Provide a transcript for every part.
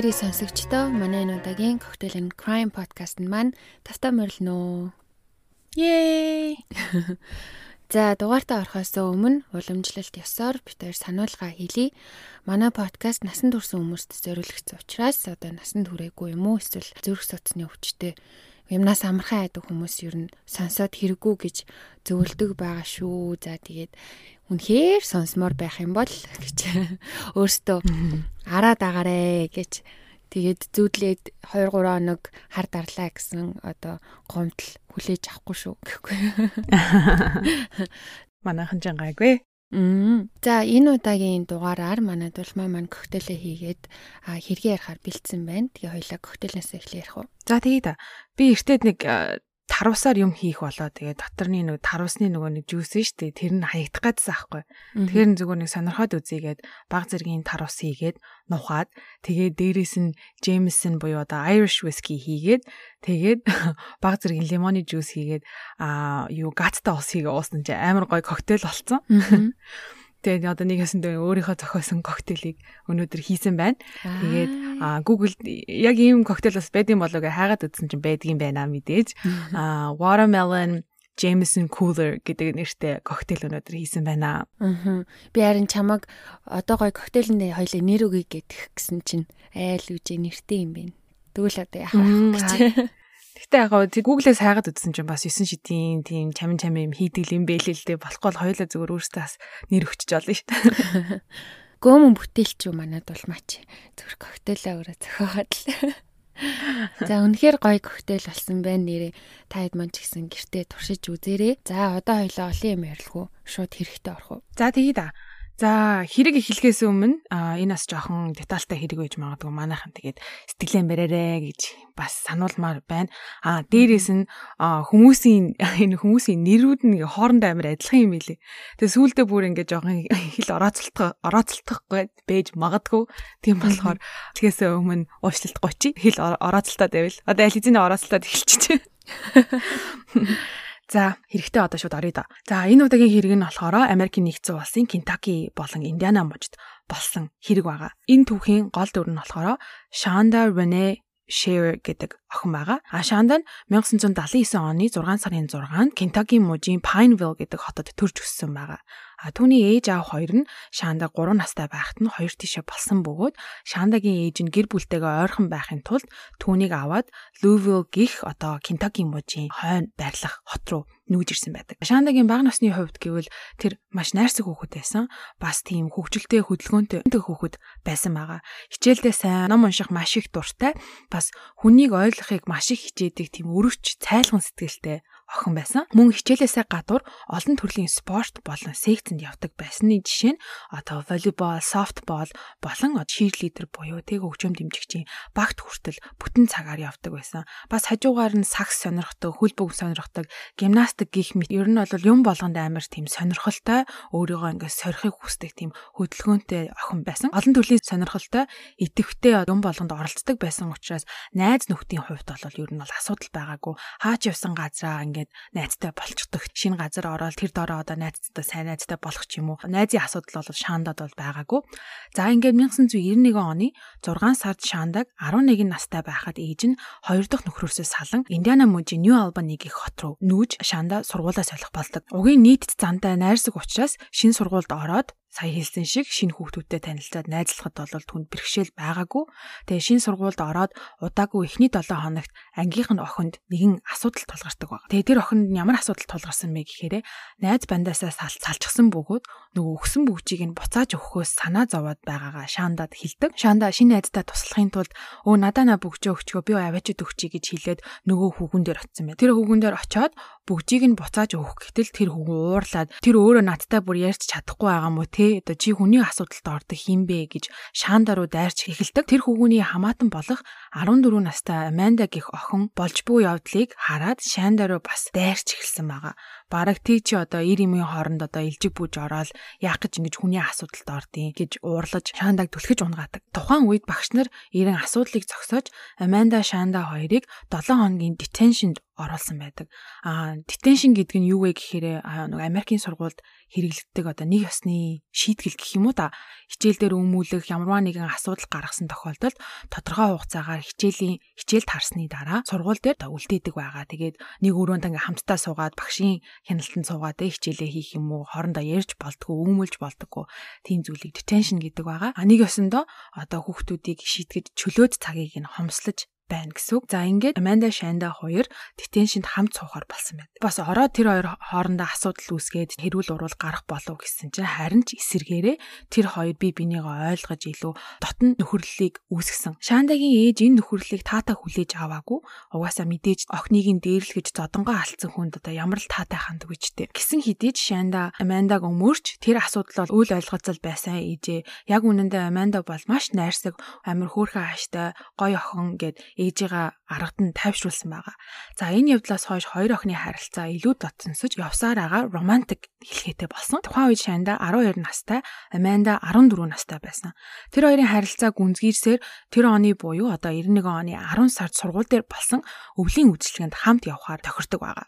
хэрэг сонсогчдоо манай энэ удаагийн Cocktail and Crime podcast маань тавтаа морилно. Yay! За дугаартаа орохоос өмнө уламжлалт ёсоор бид хоёр сануулга хийлье. Манай подкаст насан турш хүмүүст зориулагдсан учраас одоо насан туршаагүй юм уу эсвэл зүрх судасны өвчтөе юмнаас амархан айдаг хүмүүс ер нь сонсоод хэрэггүй гэж зөвлөдөг байгаа шүү. За тэгээд үнэхээр сонсомоор байх юм бол гэж өөртөө араад агаарэ гэж тэгээд зүудлээд 2 3 хоног хар дарлаа гэсэн одоо гомдол хүлээж авахгүй шүү гэхгүй. Манайхан ч гайгүй. За энэ удаагийн дугаараар манай дулмаа маань коктейлээ хийгээд хэрэг ярихаар бэлдсэн байна. Тэгээ хоёлаа коктейлнээс эхлэх ярих уу. За тэгээ да. Би эртээд нэг тарвсаар юм хийх болоо тэгээ доторны нэг тарвсны нөгөө нэг жүүс нь штэ тэр нь хаягдах гэдсэн аахгүй. Тэгэхээр зүгээр нэг сонирхоод үзийгээд баг зэргийн тарвс хийгээд нухаад тэгээ дээрээс нь Jameson буюу одоо Irish whiskey хийгээд тэгээд баг зэргийн лимоны жүүс хийгээд аа юу гатта ус хийгээ уусан чи амар гоё коктейл болцсон. Тэгээд одоо нэг ясандаа өөрийнхөө зохиосон коктейлийг өнөөдөр хийсэн байна. Тэгээд Google яг ийм коктейл бас байдсан болоо гэ хайгаад үзсэн чинь байдгийн байна мэдээж. Watermelon Jameson Cooler гэдэг нэртэй коктейл өнөөдөр хийсэн байна. Аа. Би харин чамаг одоо гоё коктейлэнд хоёлаа нэр өгье гэдэг гисэн чинь айл үжи нэртэй юм байна. Тэгвэл одоо яах вэ гэж. Гэтэ яг гоо Google-ээс хайгаад үзсэн чинь бас 9 шидийн тийм чамин чамин юм хийдэг юм бэ л л дээ. Болохгүй бол хоёулаа зүгээр өөрсдөө бас нэр өгчөж олно шүү дээ. Гөөмөн бүтээлч юу манад бол мач. Зүгээр коктейлээ өөрөө зохиогоод л. За үнэхээр гоё коктейл болсон байна нэрээ. Та хэд маань ч гэсэн гэртээ туршиж үзээрэй. За одоо хоёлоо олон юм ярилгүй. Шууд хэрэгтэй орох уу. За тэгье да. За хэрэг эхлэхээс өмнө энэ бас жоохон детальтай хэрэг байж магадгүй манайхан тэгээд сэтгэлэн бариарэ гэж бас сануулмаар байна. А дээрээс нь хүмүүсийн энэ хүмүүсийн нэрүүд нь хоорондоо амар адилхан юм билий. Тэгээд сүүлдээ бүр ингээд жоохон хэл орооцолтох орооцолтохгүй байж магадгүй. Тийм болохоор тэгээс өмнө уушлалт 30 хэл орооцолтоод байвал одоо аль хэзээ орооцолтоод эхэлчихэ. За хэрэгтэй одоо шууд орё да. За энэ удаагийн хэрэг нь болохоор Америкийн нэгдсэн улсын Кентаки болон Индиана мужид болсон хэрэг байгаа. Энэ түүхийн гол дүр нь болохоор Shonda Renee Share гэдэг охин байгаа. А Shonda нь 1979 оны 6 сарын 6-нд Кентаки мужийн Pineville гэдэг хотод төрж өссөн байгаа. А түүний ээж аав хоёр нь Шанда 3 настай байхад нь хоёр тишээ болсон бөгөөд Шандагийн ээж нь гэр бүлтэйгээ ойрхон байхын тулд түүнийг аваад Louisville гих одоо Kentucky мужийн хойно байрлах хот руу нүүж ирсэн байдаг. Шандагийн бага насны хувьд гэвэл тэр маш найрсаг хүүхэд байсан. Бас тийм хөвгөлтэй хөдөлгөөнтэй хүүхэд байсан байгаа. Хичээлдээ сайн, ном унших маш их дуртай. Бас хүнийг ойлгохыг маш их хичээдэг тийм өрөвч, цайлган сэтгэлтэй охин байсан. Мөн хичээлээсээ гадуур олон төрлийн спорт болон секцэнд явдаг байсны жишээ нь одоо волейбол, софтбол болон cheerleader буюу тэг хөгжим дэмжигчийн багт хүртэл бүтэн цагаар явдаг байсан. Бас хажуугаар нь сакс сонирхдаг, хөл бөг сонирхдаг, гимнастик гих мэт ер нь бол юм болгонд амар тийм сонирхолтой, өөрийгөө ингээд сорихыг хүсдэг тийм хөдөлгөөнтэй охин байсан. Олон төрлийн сонирхолтой, идэвхтэй юм болгонд оролцдог байсан учраас найз нөхдийн хувьд бол ер нь бол асуудал байгаагүй. Хаач явсан газраа ингээд ингээд найзтай болчихдог. Шинэ газар ороод тэр дороо одоо найзтай сайн найзтай болох ч юм уу. Найзын асуудал бол шаандад бол байгаагүй. За ингээд 1991 оны 6 сард шаандаг 11 настай байхад ээж нь хоёр дахь нөхрөөсөө салан Индиана мужийн Нью Албани гэх хот руу нүүж шаандаа сургуулаа солих болдог. Угийн нийт зантай найрсаг учраас шинэ сургуульд ороод сая хэлсэн шиг шинэ хүүхдүүдтэй танилцаад найзлахад бол түнд бэрхшээл байгаагүй. Тэгээ шинэ сургуульд ороод удаагүй эхний 7 хоногт ангийнх нь охинд нэгэн асуудал тулгардаг баг. Тэгээ тэр охинд ямар асуудал тулгарсан бэ гэхээр найз бандаасаа салчихсан бөгөөд нөгөө өгсөн бүгжийг нь буцааж өгөхөөс санаа зовоод байгаагаа Шандад хэлдэг. Шанда шинэ найздаа туслахын тулд өө надаа на бүгжөө өгчгөө би аваачид өгчий гэж хэлээд нөгөө хүүхэн дээр очсон байна. Тэр хүүхэн дээр очоод бүгжийг нь буцааж өгөх гэтэл тэр хүүхэн уурлаад тэр өөрөө надтай бүр ярьж чадахгүй байгаа мó те одоо чи хүний асуудалд ордог юм бэ гэж шаанда руу дайрч эхэлдэг. Тэр хүүгүний хамаатан болох 14 настай Аманда гих охин болж буй явдлыг хараад шаанда руу бас дайрч эхэлсэн байгаа. Бараг тэг чи одоо 90 эмийн хооронд одоо илжиг бүүж ороод яах гэж ингэж хүний асуудалд ордیں۔ гэж уурлаж Шандаг түлхэж унгаадаг. Тухайн үед багш нар ирэн асуудлыг зогсоож Аманда Шанда хоёрыг 7 хоногийн detentionд оруулсан байдаг. Аа detention гэдэг нь юу вэ гэхээр нэг Америкийн сургуульд хэрэглэгддэг одоо нэг ёсны шийтгэл гэх юм уу да. Хичээл дээр өмүүлэх ямарваа нэгэн асуудал гаргасан тохиолдолд тодорхой хугацаагаар хичээлийн хичээл тарсны дараа сургууль дээр үлдээдэг байгаа. Тэгээд нэг өрөөнд ингээм хамтдаа суугаад багшийн хяналтанд суугаад хичээлээ хийх юм уу хоорондоо ярьж болтгоо өмүүлж болтгоо тийм зүйлийг detention гэдэг байгаа. А нэг ёсондоо одоо хүүхдүүдийг шийтгэж чөлөөт цагийг нь хомслож байна гэсэн үг. За ингээд Amanda Shanda хоёр detention-д хамт суухаар болсон байна. Бас ороод тэр хоёр хоорондоо асуудал үүсгээд хэрүүл урал гарах болов гэсэн чинь харин ч эсэргээрээ тэр хоёр бие бинийгаа ойлгож илүү дотн нөхөрлөлийг үүсгэсэн. Shandaгийн ээж энэ нөхөрлөлийг таатаа хүлээж аваагүй. Угаасаа мэдээж охиныг нь дээрлэхэж зодонгоо алдсан хүнд одоо ямар л таатай хандаг вичтэй. Гисэн хэдий Shanda Amandag өмөрч тэр асуудал бол үл ойлгоцол байсан ээжээ. Яг үнэндээ Amanda бол маш найрсаг, амар хөөрхөн хааштай, гоё охин гэд ээжигээ аргад нь тайвшруулсан байгаа. За энэ явдлаас хойш хоёр охины харилцаа илүү дотсонсож явсаар байгаа романтик хэлхээтэй болсон. Тухайн үед Шанда 12 настай, Аманда 14 настай байсан. Тэр хоёрын харилцаа гүнзгийрсээр тэр оны буюу одоо 91 оны 10 сард сургууль дээр болсон өвлийн үйлчлэгэнд хамт явхаар тохирдог байгаа.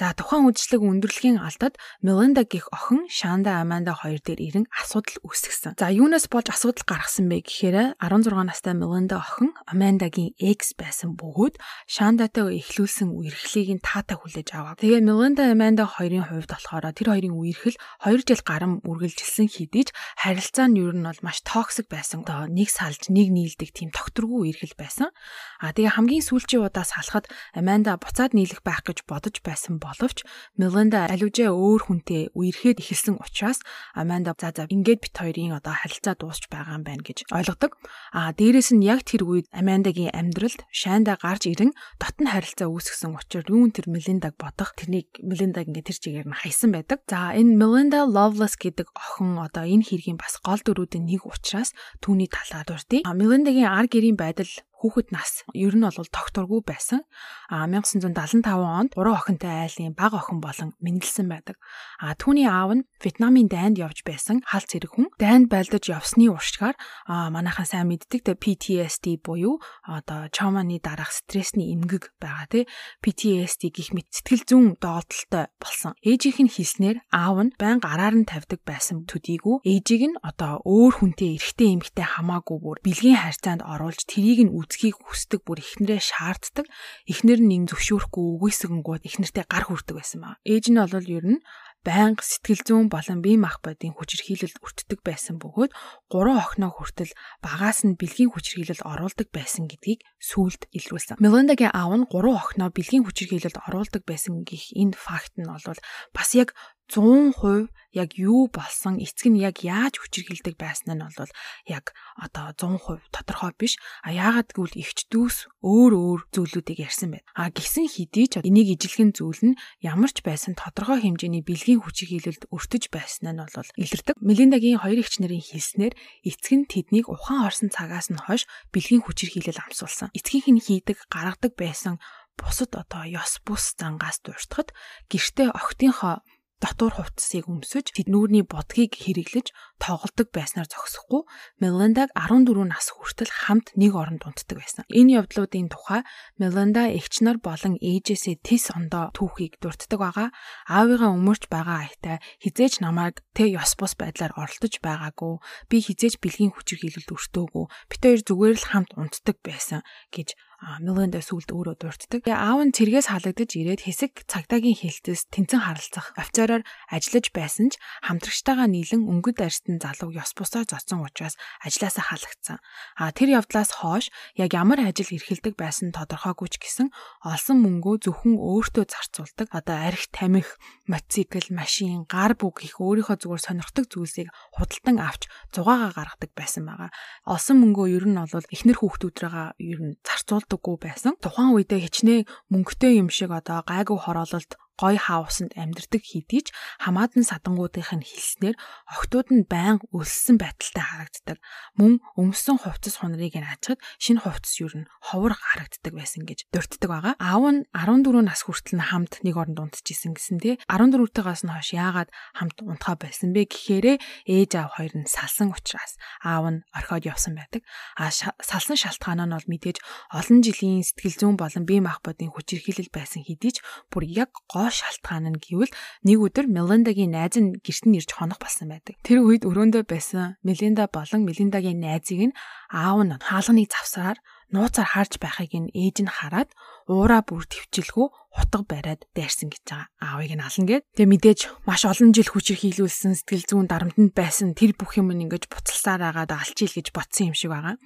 За тухайн үйлчлэг өндөрлөгийн алдад Мелинда гих охин Шанда Аманда хоёр дээр ирэн асуудал үүсгэсэн. За юунаас болж асуудал гаргасан бэ гэхээр 16 настай Мелинда охин Амандагийн экс байсан бөгөөд Шандатай эхлүүлсэн үерхлийг нь таата хүлээж авав. Тэгээ Мелинда Аманда хоёрын хувьд болохоор тэр хоёрын үерхэл 2 жил гарам үргэлжилсэн хэдий ч харилцаа нь ер нь бол маш токсик байсан. Одоо нэг салж нэг нийлдэг тийм тогтворгүй үерхэл байсан. А тэгээ хамгийн сүүлчийн удаа салахад Аманда буцаад нийлэх байх гэж бодож байсан боловч Мелинда аливжаа өөр хүнтэй үерхэд эхэлсэн учраас Аманда за за ингээд бит хоёрын одоо харилцаа дуусч байгаа юм байна гэж ойлгодог. А дээрэс нь яг тэр үед Амандагийн амьдралд Шайнда гарч ирэн дотн харилцаа үүсгэсэн учраас юун тэр Мелиндаг бодох тэрнийг Мелиндаг ингээд тэр чигээр нь хайсан байдаг. За энэ Melinda Loveless гэдэг охин одоо энэ хэргийн бас гол дөрүүдийн нэг учраас түүний талаар дурдъя. Melinda-гийн ар гэрийн байдал хүүхэд нас ер нь бол тогтворгүй байсан. А 1975 онд гурван охинтой айлын бага охин болон мэндэлсэн байдаг. А түүний аав нь Вьетнамын дайнд явж байсан халц хэрэг хүн. Дайнд байлдаж явсны уршгаар а манайхан сайн мэддэг тэ PTSD буюу одоо trauma-ны дараах стрессний эмгэг байгаа тий. PTSD гих мэт сэтгэл зүйн доолдолтой болсон. Ээжийнх нь хэлснээр аав нь байнга араар нь тавьдаг байсан төдийгүй ээжийг нь одоо өөр хүнтэй эрэгтэй эмэгтэй хамаагүй бүр бэлгийн харьцаанд оруулж тэрийг нь үзхийг хүсдэг бүр эхнэрээ шаарддаг. Эхнэр нь ин зөвшөөрөхгүй үгүйсгэнгүүд эхнэртэй гар хүрдэг байсан маа. Ээж нь бол ер нь байнга сэтгэл зүйн болон бие махбодын хүчирхийлэлд өртдөг байсан бөгөөд гурван охиноо хүртэл багаас нь бэлгийн хүчирхийлэлд оруулдаг байсан гэдгийг сүүлд илрүүлсэн. Меландагийн аав нь гурван охиноо бэлгийн хүчирхийлэлд оруулдаг байсан гэх энэ факт нь бол бас яг 100% яг юу болсон эцэг нь яг яаж хүчирхийлдэг байсан нь бол яг одоо 100% тодорхой биш. А яагаад гэвэл ихч дүүс өөр өөр зүйлүүдийг ярьсан байна. А гисэн хэдий ч энийг ижилхэн зүйл нь ямар ч байсан тодорхой хэмжээний бэлгийн хүчирхийлэлд өртөж байсан нь бол илэрдэг. Мелиндагийн хоёр эгч нарын хэлснээр эцэг нь тэднийг ухаан орсон цагаас нь хойш бэлгийн хүчирхийлэл амсуулсан. Эцгийнх нь хийдэг гаргадаг байсан бусад одоо ёс бус зангаас дуртахад гэртээ охтынхоо дотуур хувцсыг өмсөж тэднүүрний бодгийг хэрэглэж тоглодог байснаар зогсохгүй Меландаг 14 нас хүртэл хамт нэг оронд унтдаг байсан. Энэ явдлуудын тухай Меланда эгч нар болон ээжээсээ тис ондоо түүхийг дурддаг байгаа. Аавыгаа өмөрч байгаа айтай хизээч намайг тэ ёс бус байдлаар оролдож байгаагүй. Би хизээч бэлгийн хүчирхийлэлд өртөөгүй. Бид хоёр зүгээр л хамт унтдаг байсан гэж Меланда сүлд өөрөө дурддаг. Аав нь цэргээс халагдаж ирээд хэсэг цагдаагийн хэлтээс тэнцэн харилцах офицероор ажиллаж байсан ч хамтрагчтайгаа нийлэн өнгөд арстан залуу ёс бусаар зоцсон учраас ажилласаа халагдсан. А тэр явдлаас хойш яг ямар ажил эрхэлдэг байсан тодорхойгүй ч гэсэн олсон мөнгөө зөвхөн өөртөө зарцуулдаг. Одоо арх тамхи, мотоцикл, машин, гар бүг их өөрийнхөө зүгээр сонирхдаг зүйлсийг худалдан авч зугаагаа гаргадаг байсан байгаа. Олсон мөнгөө ер нь бол эхнэр хүүхдүүдрээгээ ер нь зарцуулдаг чаддаггүй байсан. Тухайн үедээ хичнээн мөнгөтэй юм шиг одоо гайгүй хороололд гоё хаусанд амьдардаг хэдий ч хамаадан садангуудынх нь хэлснээр охтууд нь байнга өлссөн байдалтай харагддаг. Мөн өмсөн хувцас хунрыг нь ачаад шинэ хувцас юу нь ховор харагддаг байсан гэж дурддаг байгаа. Аав нь 14 нас хүртэл нь хамт нэг оронд унтчихсэн гэсэн тий. 14-тойгоос нь хойш яагаад хамт унтхаа байсан бэ гэхээрээ ээж аав хоёр нь салсан учраас аав нь орхиод явсан байдаг. А салсан шалтгаан нь бол мэдээж олон жилийн сэтгэл зүйн болон бие махбодын хүчирхийлэл байсан хэдий ч бүр яг гоо шалтгаан нь гэвэл нэг өдөр Мелиндагийн найз нь гэрт нь ирж хонох болсон байдаг. Тэр үед өрөөндөө байсан Мелинда болон Мелиндагийн найзыг нь аав нь хаалганыг завсраар нууцаар харж байхыг нь ээж нь хараад уураа бүр төвчлгүү утга бариад дайрсан гэж байгаа. Аавыг нь ална гэд. Тэгээ мэдээж маш олон жил хүчээр хийлүүлсэн сэтгэл зүйн дарамтнд байсан тэр бүх юм ингэж буцалсаар агаад алчийл гэж ботсон юм шиг байгаа.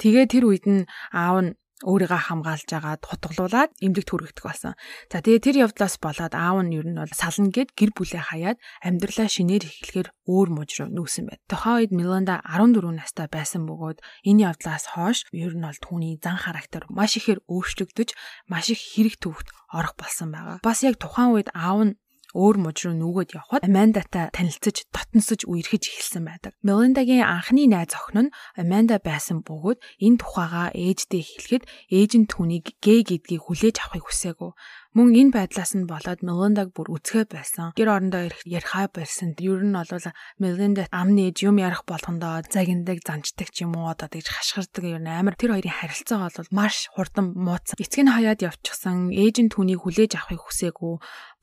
Тэгээ тэр үед нь аав нь өөрийгөө хамгаалж агаад хутгалуулад эмнэлэгт хүргэгдэх болсон. За тэгээ тэр явдлаас болоод аав нь ер нь бол сална гэд гэр бүлээ хаяад амьдралаа шинээр эхлэхээр өөр мууж руу нүүсэн байт. Тухайн үед Миланда 14 настай байсан бөгөөд энэ явдлаас хойш ер нь бол түүний зан характер маш ихээр өөрчлөгдөж маш их хэрэг төвхт орох болсон байгаа. Бас яг тухайн үед аав нь өөр мужи руу нүгөөд явхад Амандатай танилцаж, дотносож үерхэж эхэлсэн байдаг. Мелиндагийн анхны найз охин нь Аманда байсан бөгөөд энэ тухайгаа ээждээ хэлэхэд ээж нь түүнийг гээ гэдгийг хүлээж авахыг хүсээгүй. Мөн энэ байдлаас нь болоод Мелиндаг бүр үзгээ байсан. Гэр орондоо ярихаа барьсан. Ер нь бол Мелинда ам нээж юм ярих болгондоо загиндаг, занчдаг ч юм уу одоо тэгж хашгирдаг ер нь амар тэр хоёрын харилцаа бол маш хурдан мууцсан. Эцэг нь хаяад явчихсан. Ээж нь түүнийг хүлээж авахыг хүсээгүй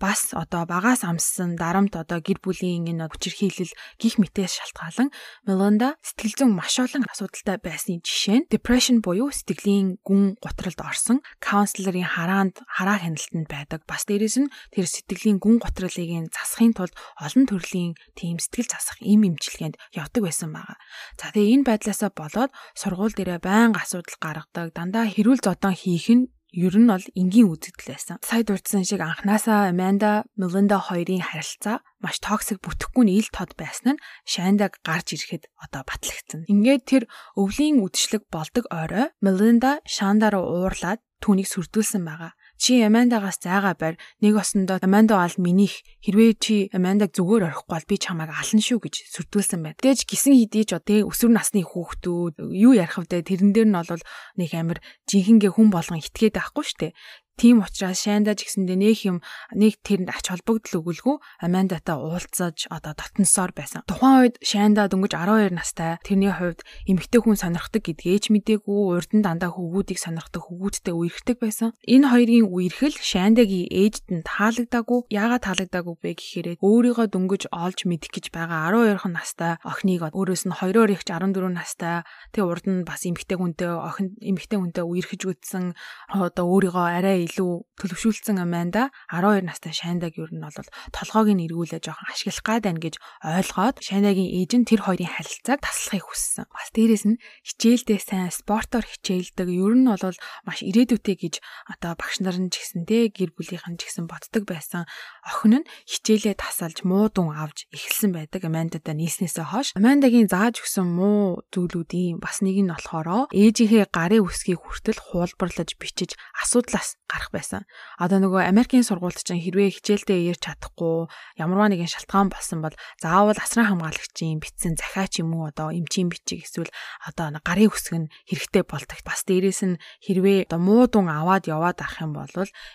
бас одоо багаас амссан дарамт одоо гэр бүлийн энэ хүчирхийлэл гих мэтээс шалтгаалan Мелинда сэтгэл зүйн маш олон асуудалтай байсан жишээ нь depression буюу сэтгэлийн гүн гутралд орсон, каунселорын хараанд хараа хяналтанд нь байдаг. Бас дээрэс нь тэр сэтгэлийн гүн готролыг нь засахын тулд олон төрлийн тийм сэтгэл засах им имчилгээнд явдаг байсан байгаа. За тэгээ энэ байдлаасаа болоод сургууль дээрээ байнга асуудал гаргадаг. Дандаа хэрүүл зодон хийх нь ер нь бол энгийн үзэгдэл байсан. Сая дурдсан шиг анханасаа Аманда, Мелинда хоёрын харилцаа маш токсик бүтэхгүй нь ил тод байсан нь Шандаг гарч ирэхэд одоо батлагдсан. Ингээд тэр өвлийн үдшилэг болдог орой Мелинда Шанда руу уурлаад түүнийг сүрдүүлсэн байгаа. Чи Амандагаас зайгаа барь. Нэг осондоо Аманда бол минийх хэрвээ чи Амандаг зүгээр орхихгүй бол би чамайг ална шүү гэж сүрдүүлсэн байна. Тэгэж гисэн хідий ч одоо өсвөр насны хүүхдүүд юу ярих вэ? Тэрэн дээр нь бол нэг амир жинхэнгээ хүн болгон итгээд байхгүй штэ. Тийм учраас Шайндаа ч гэсэндээ нэг юм нэг тэрэнд ач холбогдол өгөлгүй Амандатай уулзаж одоо дотносоор байсан. Тухайн үед Шайндаа дөнгөж 12 настай. Тэрний хувьд эмэгтэй хүн сонирхдаг гэдгээч мдээгүй урд нь дандаа хөвгүүдийг сонирхдаг хөвгүүдтэй үерхдэг байсан. Энэ хоёрын үерхэл Шайндагийн ээжд нь таалагдаагүй. Яагаад таалагдаагүй бэ гэхээр өөрийгөө дөнгөж олж мэдэх гэж байгаа 12 настай охиныг өөрөөс нь 2-оор ихч 14 настай. Тэгээ урд нь бас эмэгтэй хүнтэй охин эмэгтэй хүнтэй үерхэж үтсэн одоо өөрийгөө арай илүү төлөвшүүлсэн Аманда 12 настай Шайндаг ер нь бол толгойг нь эргүүлээ жоохон ашиглах гад байна гэж ойлгоод Шайнагийн ээж нь тэр хоёрын харилцааг таслахыг хүссэн. Бас дээрэс нь хичээлдээ сайн спортоор хичээлдэг ер нь бол маш ирээдүйтэй гэж одоо багш нар нь ч гэсэн те гэр бүлийнхэн ч гэсэн боддог байсан. Охин нь хичээлээ тасалж муу дүн авч эхэлсэн байдаг Амандадаа нийснээсээ хойш Амандагийн зааж өгсөн муу зүйлүүдийн бас нэг нь болохоро ээжийнхээ гарын үсгийг хүртэл хуулбарлаж бичиж асуудлаас гарах байсан. Одоо нөгөө Америкийн сургуульд чинь хэрвээ хичээлдээ ирж чадахгүй ямарваа нэгэн шалтгаан болсон бол заавал асран хамгаалагчийн бичсэн захиач юм уу одоо эмчийн бичиг эсвэл одоо гарын үсэг нь хэрэгтэй болдог. Бас дээрэс нь хэрвээ одоо муу дүн аваад яваад ах юм бол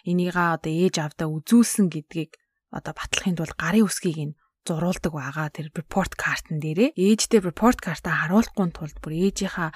энийгээ одоо ээж авдаа үзүүлсэн гэдгийг одоо батлахын тулд гарын үсгийг нь зурулдаг байгаа тэр report картн дээрээ. Ээжтэй report картаа харуулахгүй тулд бүр ээжийнхаа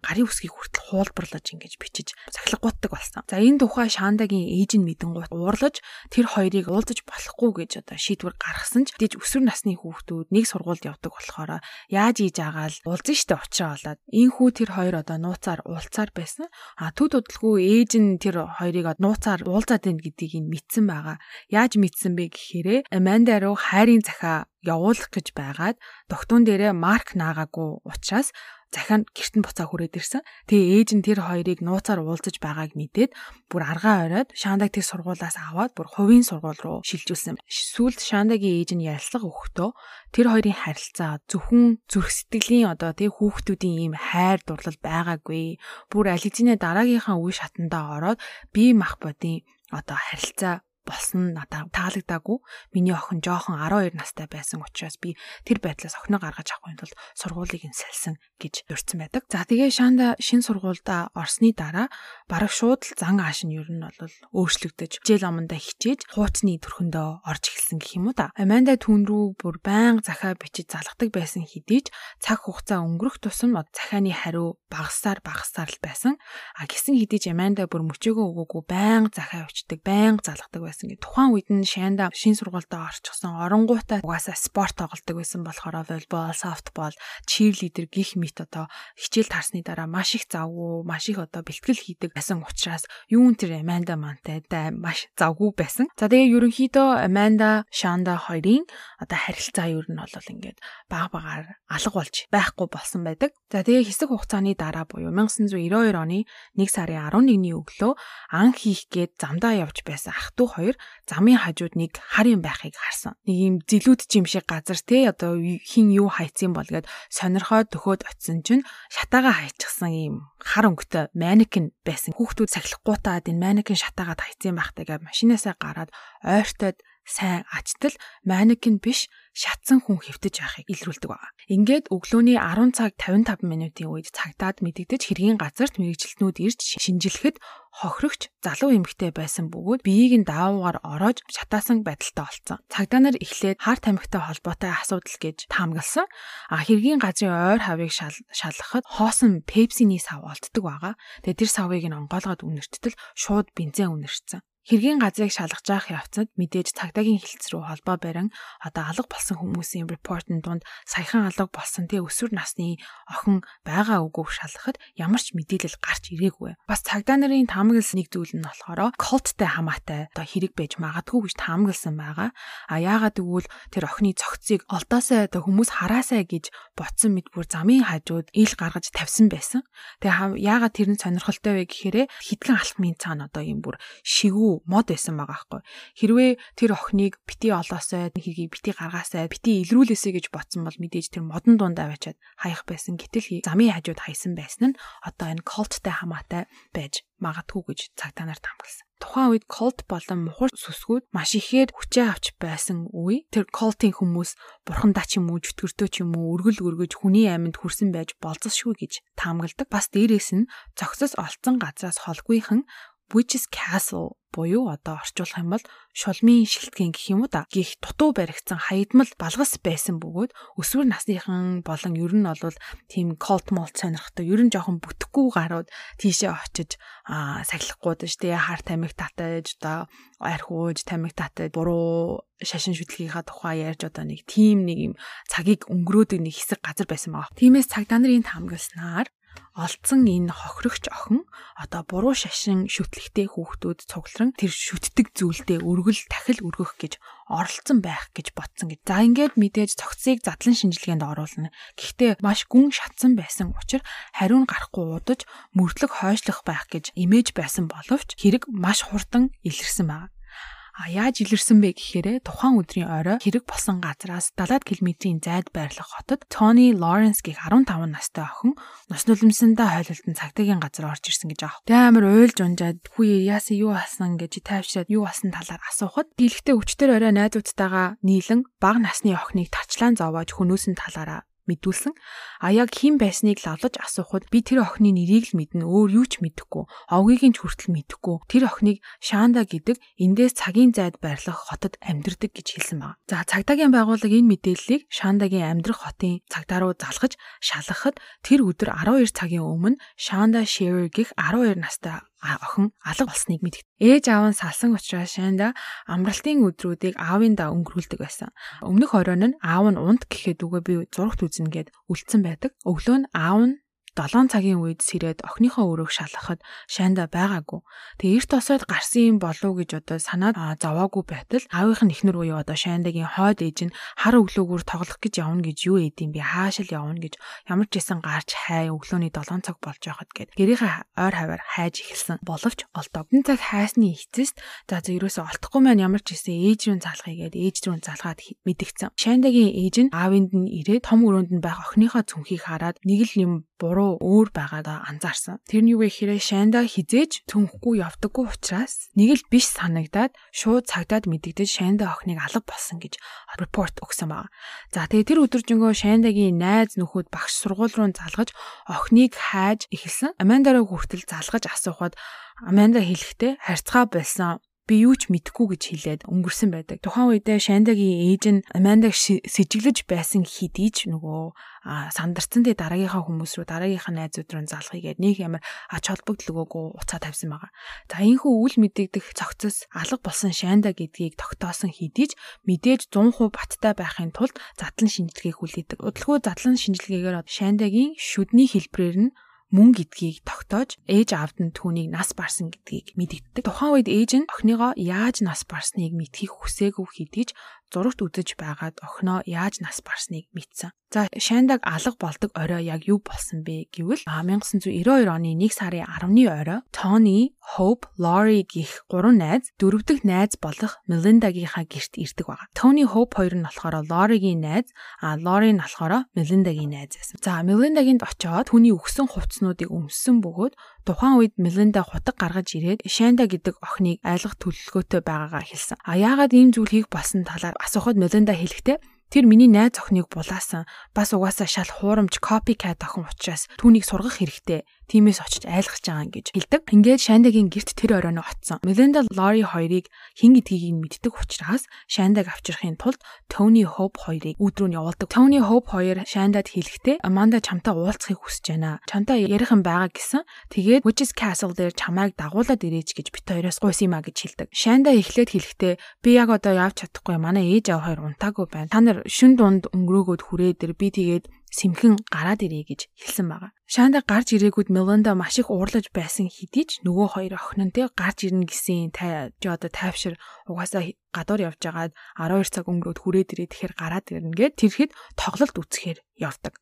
гарын үсгийг хүртэл хуулбарлаж ингэж бичиж сахилгууддаг болсон. За энэ тухай Шандагийн ээж нь мэдэн гут уурлаж тэр хоёрыг уулзаж болохгүй гэж одоо шийдвэр гаргасан ч дэж өсвөр насны хүүхдүүд нэг сургуульд явдаг болохоор яаж ийж агаал уулзсан штэ учраа болоод энэ хүү тэр хоёр одоо нууцаар уулзаар байсан. А төд удалгүй ээж нь тэр хоёрыг нууцаар уулзаад байна гэдгийг нь мэдсэн байгаа. Яаж мэдсэн бэ гэхээр Аманда руу хайрын захаа явуулах гэж байгаад тогтун дээрээ марк наагаагүй учраас захианд гэрт нь буцаа хүрээд ирсэн. Тэгээ ээж нь тэр хоёрыг нууцаар уулзаж байгааг мэдээд бүр аргаа оройд Шандаг тэр сургуулаас аваад бүр хувийн сургууль руу шилжүүлсэн. Сүүлд Шандагийн ээж нь ярилцлага өгөхдөө тэр хоёрын харилцаа зөвхөн зүрх сэтгэлийн одоо тэг хүүхдүүдийн ийм хайр дурлал байгаагүй. Бүр ализинэ дараагийнхаа үе шатандаа ороод бие мах бодийн одоо харилцаа болсон надад таалагдаагүй. Миний охин жоохон 12 настай байсан учраас би тэр байдлаас охиноо гаргаж авахын тулд сургуулийг нь салсан гэж дурдсан байдаг. За тэгээ Шанда шин сургуульда орсны дараа бараг шууд л зан ааш нь ер нь бол өөрчлөгдөж хичээл амандаа хичээж хуучны төрхөндөө орж эхэлсэн гэх юм уу та. Аманда түүн рүү бүр байнга захаа бичиж залгадаг байсан хэдий ч цаг хугацаа өнгөрөх тусам захааны хариу багасаар багасаар л байсан. А гисэн хэдий ч Аманда бүр мөчөөгөө өгөөгүй байнга захаа бичдэг, байнга залгадаг байсан гэ. Тухайн үед нь Шанда шин сургуультай орчихсон оронгуудаа угаасаа спорт тоглодог байсан болохоор волейбол, софтбол, чирлидер гих мэт одоо хичээл таарсны дараа маш их завгүй, маш их одоо бэлтгэл хийдэг байсан учраас юун тэр Аманда мантай маш завгүй байсан. За тэгээ ерөнхийдөө Аманда, Шанда хоёрын одоо харилцаа ер нь бол ингээд баг багаар алга болж байхгүй болсон байдаг. За тэгээ хэсэг хугацааны дараа буюу 1992 оны 1 сарын 11-ний өглөө ан хийх гээд замдаа явж байсан ах トゥ хоёр замын хажууд нэг хар юм байхыг харсан. Нэг юм зилүүд чим шиг газар те одоо хин юу хайцсан бол гээд сонирхоод төхөөд очисон чинь шатаага хайчихсан юм хар өнгөтэй манекен байсан. Хүүхдүүд сахилахгүйтаад энэ манекен шатаагаад хайцсан байхтай гэж машинаасаа гараад ойртоод сайн ачтал манекен биш шатсан хүн хэвтэж байхыг илрүүлдэг байна. Ингээд өглөөний 10 цаг 55 минутын үед цагдаад мэдэгдэж хэргийн газарт мэрэгжилтнүүд ирж шинжилэхэд хохирогч залуу эмэгтэй байсан бөгөөд биеийг нь даавуугаар ороож шатаасан байдалтай олцсон. Цагдаа нар эхлээд хар тамхитай холбоотой асуудал гэж таамагласан. А хэргийн газрын ойр хавийг шалгахад хоосон пепсины сав олддог байгаа. Тэгээ тэр савыг нь онгойлгоод үнэрчтэл шууд бензин үнэрчсэн. Хэргийн газрыг шалгаж явах явцад мэдээж цагдаагийн хилцс рүү холбоо барин одоо алга болсон хүмүүсийн репортын дунд саяхан алга болсон тэ өсвөр насны охин байгаа үгүйг шалгахад ямар ч мэдээлэл гарч ирээгүй. Бас цагдаа нарын таамагласан нэг зүйл нь болохоор колттэй хамаатай одоо хэрэг байж магадгүй гэж таамагласан байгаа. А яагаад гэвэл тэр охины цогцыг олдоосоо одоо хүмүүс хараасаа гэж ботсон мэд бүр замын хажууд ил гаргаж тавьсан байсан. Тэгээ яагаад тэр нь сонирхолтой вэ гэхээр хитгэн алхмын цаана одоо юм бүр шигүү айгүй мод байсан байгаа байхгүй. Хэрвээ тэр охиныг бити олоосой хэргийг бити гаргаасай бити илрүүлээсэй гэж ботсон бол мэдээж тэр модон дундаа аваачаад хаях байсан. Гэтэл замын хажууд хайсан байсан нь одоо энэ колттай хамаатай байж магадгүй гэж цагтаа нар тамгалсан. Тухайн үед колт болон мухар сүсгүүд маш ихээр хүчээ авч байсан үе. Тэр колтын хүмүүс бурхандаа ч юм уу, зүтгэртөө ч юм уу өргөл өргөж хүний амьд хүрсэн байж болцсошгүй гэж таамагладаг. Бас дээрээс нь цогцос олцсон газраас холгүйхан Witch's Castle буюу одоо орчуулах юм бол шулмын шилтгэн гэх юм уу да. Гих дутуу баригдсан хаягдмал балгас байсан бөгөөд өсвөр насныхан болон ер нь бол тийм cult malt сонирхтой ер нь жоохон бүтэхгүй гарууд тийшээ очиж аа сахилахгүйдэж тэгээ хар тамиг татаж одоо архиуж тамиг татаж буруу шашин шүтлгийнхаа тухай ярьж одоо нэг тийм нэг юм цагийг өнгөрөөдөг нэг хэсэг газар байсан байгаа. Тиймээс цагдаа нарын таамагласнаар олдсон энэ хохирогч охин одоо буруу шашин шүтлэгтэй хүүхдүүд цугларан тэр шүтдэг зүйлдээ өргөл дахил өргөх гэж оролцсон байх гэж ботсон гэж. За ингээд мэдээж цогцыг задлан шинжилгээнд оруулна. Гэхдээ маш гүн шатсан байсан учраас хариун гарахгүй удаж мөрдлөг хойшлох байх гэж имэж байсан боловч хэрэг маш хурдан илэрсэн байна. А яаж илэрсэн бэ гэхээр тухайн өдрийн орой хэрэг болсон газраас 70 км-ийн зайд байрлах хотод Тони Лоренс гэх 15 настай охин нус нулимсандаа хойлолтон цагтаагийн газар орж ирсэн гэж аах. Тэ амар уйлж унжаад хүү яасан юу асан гэж тайвшаад юу асан талаар асуухад дийлхтэй өчтөр орой найзуудтайгаа нийлэн бага насны охиныг тачлаан зовоож хөнөөсөн талаараа мэдүүлсэн. А яг хэн байсныг лавлаж асуухад би тэр охины нэрийг л мэднэ. Өөр юу ч мэдэхгүй. Овгийг нь ч хүртэл мэдэхгүй. Тэр охиныг Шанда гэдэг эндээс цагийн зайд байрлах хотод амьдардаг гэж хэлсэн байна. За цагдаагийн байгууллага энэ мэдээллийг Шандагийн амьдрах хотын цагдаа руу залгаж шалгахад тэр өдөр 12 цагийн өмнө Шанда Шерер гэх 12 настай охин алга болсныг мэдгд. Ээж аав нь салсан учраас шайнда амралтын өдрүүдийг аавын да өнгөрүүлдэг байсан. Өмнөх оройн нь аав нь унт гэхэд үгээ би зурагт үзнэ гэд үлдсэн байдаг. Өглөө нь аав нь 7 цагийн үед сэрээд охиныхоо өрөөг шалгахад шайнда байгаагүй. Тэгээ эрт осоод гарсан юм болов гэж одоо санаад зовоогүй байтал аавынх нь ихнэр буюу одоо шайндагийн хойд ээж нь хар өглөөгөр тоглох гэж явна гэж юу эдэм би хаашаа явна гэж ямар ч байсан гарч хай өглөөний 7 цаг болж байхад гээд гэрийнхээ ойр хаваар хайж эхэлсэн боловч олдог. Энэ цаг хайсны эцэст за ерөөсөө олдохгүй маань ямар ч байсан ээж рүү залхахыг гээд ээж рүү залгаад мэдгцэн. Шайндагийн ээж нь аавынд нь ирээд том өрөөнд нь байх охиныхоо цүнхийг хараад нэг л юм буруу буруу өөр байгаадаа анзаарсан. Тэр нь юу вэ гэхээр Шанда хизээж цөнхгүй явдаггүй учраас нэг л биш санагдаад шууд цагдаад мэдэгдэж Шанда охиныг алга болсон гэж репорт өгсөн байна. За тэгээ тэр өдөржингөө Шандагийн найз нөхөд багш сургууль руу залгаж охиныг хайж эхэлсэн. Амандараа хүртэл залгаж асуухад Аманда хэлэхдээ харьцгаа болсон би юу ч мэдэхгүй гэж хэлээд өнгөрсөн байдаг. Тухайн үедээ Шандагийн ээж нь Амандаг сэжиглэж байсан хэдий ч нөгөө сандарцсан дээ дараагийнхаа хүмүүс рүү дараагийнхаа найзууд руу залхийгээд нэг ямар ач холбогдол өгөөгүй уцаа тавьсан байгаа. За энэхүү үйл мэдэгдэх цогцос алга болсон Шанда гэдгийг тогтоосон хэдий ч мэдээж 100% баттай байхын тулд задлан шинжилгээг хүлээдэг. Удалгүй задлан шинжилгээгээр Шандагийн шүдний хэлбэрээр нь мөн гэдгийг тогтоож ээж аавд нь түүнийг нас барсан гэдгийг мэдэгддэг. Тухайн үед ээж нь охиныгоо яаж нас барсныг мэдхийг хүсээгүй хэдий ч зурагт үзэж байгаад охиноо яаж нас барсныг мэдсэн. За Шандаг алга болдог орой яг юу болсон бэ гэвэл 1992 оны 1 сарын 10-ны орой Тони, Hope, Lori гих гурван найз дөрөв дэх найз болох Melinda-гийнхаа гэрт ирдэг байгаа. Тони, Hope хоёр нь болохоор Lori-гийн найз, а Lori нь болохоор Melinda-гийн найз байсан. За Melinda-гинд очиод хүний өгсөн хувцснуудыг өмссөн бөгөөд тухайн үед Melinda хутаг гаргаж ирээд Shanda гэдэг охиныг айлгах төлөвлөгөөтэй байгаагаа хэлсэн. А яагаад ийм зүйл хийх болсон талаар асуухад Melinda хэлэхдээ Тэр миний найз охиныг булаасан. Бас угаасаа шал хуурамч copycat охин учраас түүнийг сургах хэрэгтэй. Тимээс очиж айлгаж байгаа гэж хэлдэг. Ингээд Шандагийн герт тэр оройноо очсон. Melinda Lori хоёрыг хэн гэдгийг нь мэддэг учраас Шандаг авчрахын тулд Tony Hope хоёрыг өөдрөө нь явуулдаг. Tony Hope хоёр Шандад хэлэхдээ Amanda чамтай уулзахыг хүсэж байна. Чамтай ярих юм байгаа гэсэн. Тэгээд Witches Castle дээр чамайг дагуулад ирээч гэж бит хоёроос гуйс юм а гэж хэлдэг. Шанда эхлээд хэлэхдээ би яг одоо явж чадахгүй манай ээж аав хоёр унтаагүй байна. Та нар шүн дунд өнгөрөөгөөд хүрээ дээр би тэгээд сэмхэн гараад ирээ гэж хэлсэн байгаа. Шанда гарч ирээгүүд Меланда маш их уурлаж байсан хэдий ч нөгөө хоёр охин нь тэг гарч ирнэ гэсэн тай одоо тайвшир угаасаа гадуур явж байгаад 12 цаг өнгөрөөд хүрээд ирээ тэгэхээр гараад ирнэ гэд тэрхэд тоглолт үцхээр явдаг.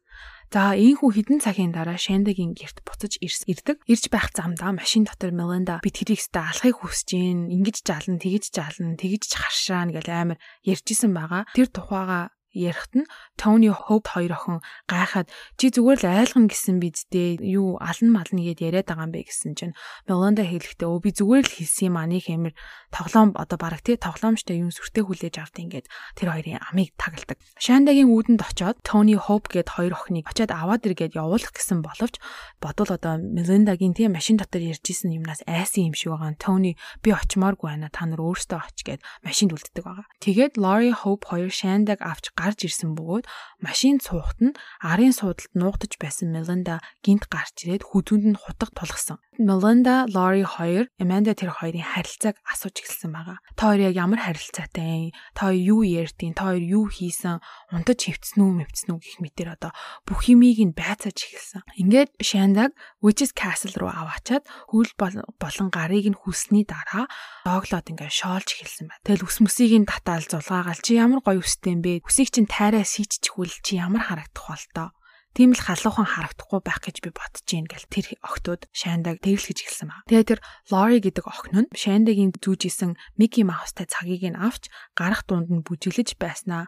За ийхүү хідэн цагийн дараа Шандагийн герт буцаж ирдэг. Ирж байх замдаа машин дотор Меланда бид хэрийгстэй алахыг хүсэж гин, ингэж жална, тэгэж жална, тэгэж харшаана гэл амар ярьжсэн байгаа. Тэр тухайга ярихт нь Тони Хоп хоёр охин гайхаад чи зүгээр л айлгана гэсэн бидтэй юу алан мална гэд яриад байгаа юм бэ гэсэн чинь Меланда хэлэхдээ өө би зүгээр л хэлсэн юм аа нэг хэмэр тоглоом одоо бараг тий тоглоомжтой юм сүртэй хүлээж авт ингээд тэр хоёрын амийг тагладаг. Шандагийн үүдэнд очоод Тони Хоп гэд хоёр охиныг очоод аваад иргээд явуулах гэсэн боловч бодвол одоо Мелендагийн тий машин дотор ярьж исэн юмнаас айсан юм шиг байгаа. Тони би очимооргүй байна. Та нар өөрсдөө оч гэд машинд үлддэг байгаа. Тэгээд Lori Hope хоёр Шандаг авч гарч ирсэн бөгөөд машин цуухт нь арын суудалд нуугдаж байсан Меланда гинт гарч ирээд хүзүүнд нь хутга тулгсан. Меланда, Лори хоёр Amanda тэр хоёрын харилцааг асууж эхэлсэн байгаа. Та хоёр яг ямар харилцаатай? Та хоёр юу ярьдیں? Та хоёр юу хийсэн? Унтаж хөвцсөн үү, мөвцсөн үү гэх мэтэр одоо бүх юмыг нь байцааж эхэлсэн. Ингээд Shandag Witches Castle руу аваачаад хөл болон гарыг нь хүлсний дараа дооглоод ингээд шоолж эхэлсэн байна. Тэгэл ус мөсийг нь татаал зулгаагаал чи ямар гоё үстэй юм бэ? Үсийг чинь тайраа сийчихвэл чи ямар харагдах бол тоо? Тийм л халуухан харагдахгүй байх гэж би бодож гин гэл тэр охтууд Шандаг тэрлэж эхэлсэн ба. Тэгээ тэр Лори гэдэг охин нь Шандагийн зүүжсэн Мики Маустай цагийг нь авч гарах дунд нь бүжиглэж байснаа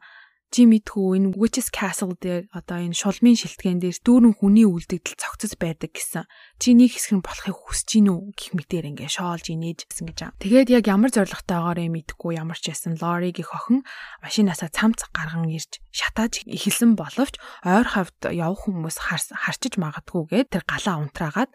чи мэдхүү энэ Witches Castle дээр одоо энэ шулмын шилтгэн дээр дүүрэн хүний үлдэгдэл цогцос байдаг гэсэн. Чи нэг хэсэг нь болохыг хүсэж гин үү гэх мэтээр ингээ шоолж инээж гэсэн гэж байгаа. Тэгээд яг ямар зоригтойгоор юм мэдгүй ямар ч байсан Lori-гийн охин машинаасаа цамц гарган ирж шатааж эхэлсэн боловч ойр хавьд явах хүмүүс харчиж магадгүйгээд тэр галаа унтраагаад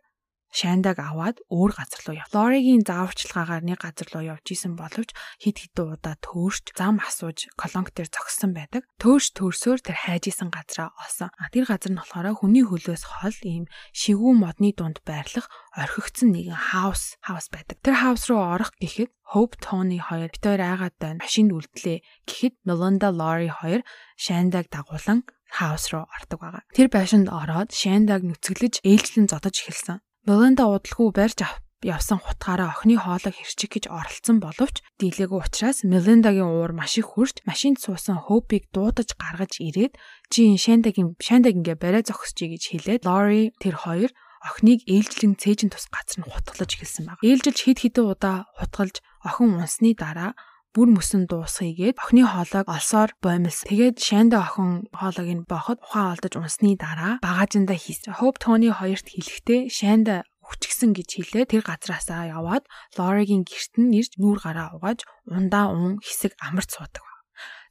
Шандаг аваад өөр газар руу яв. Лоригийн зааварчилгаагаар нэг газар руу явж исэн боловч хид хідэн удаа төөрч зам асууж колонк дээр зогссон байдаг. Төөрч төрсөөр тэр хайж исэн газараа олсон. А тэр газар нь болохоор хүний хөлөөс хол ийм шигүү модны дунд байрлах орхигдсон нэгэн хаус хаус байдаг. Тэр хаус руу орох гэхэд Hope Tony хоёр бит хоёр айгаад байна. Машинд үлдлээ. Гэхэд Melinda Lori хоёр Шандаг дагуулan хаус руу ордог байгаа. Тэр байшинд ороод Шандаг нүцгэлж ээлжлэн зодож эхэлсэн. Меланда удалгүй барьж явсан хутгаараа охины хоолойг хэрчих гэж оролцсон боловч дийлээгүй учраас Мелендагийн уур маш их хурж машинд суусан Хоупиг дуудаж гаргаж ирээд чи Шандагийн Шандагингээ барай зогсчий гэж хэлээд Лори тэр хоёр охиныг ээлжлэн цээжин тус газар нь хутгалж эхэлсэн баг. Ээлжилж хид хідэн удаа хутгалж охин унсны дараа бүр мөсөн дуусгийгээд охины хоолойг олсоор боомлс. Тэгээд Шанда охин хоолойг нь бооход ухаан олдож унсны дараа багаажиндаа хийсэн. Hope Tony хоёрт хэлэхдээ Шанда хүчгсэн гэж хэлээ тэр газраасаа яваад Лоригийн герт нь ирж нүүр гараа угааж ундаа ун хэсэг амарч суудаг.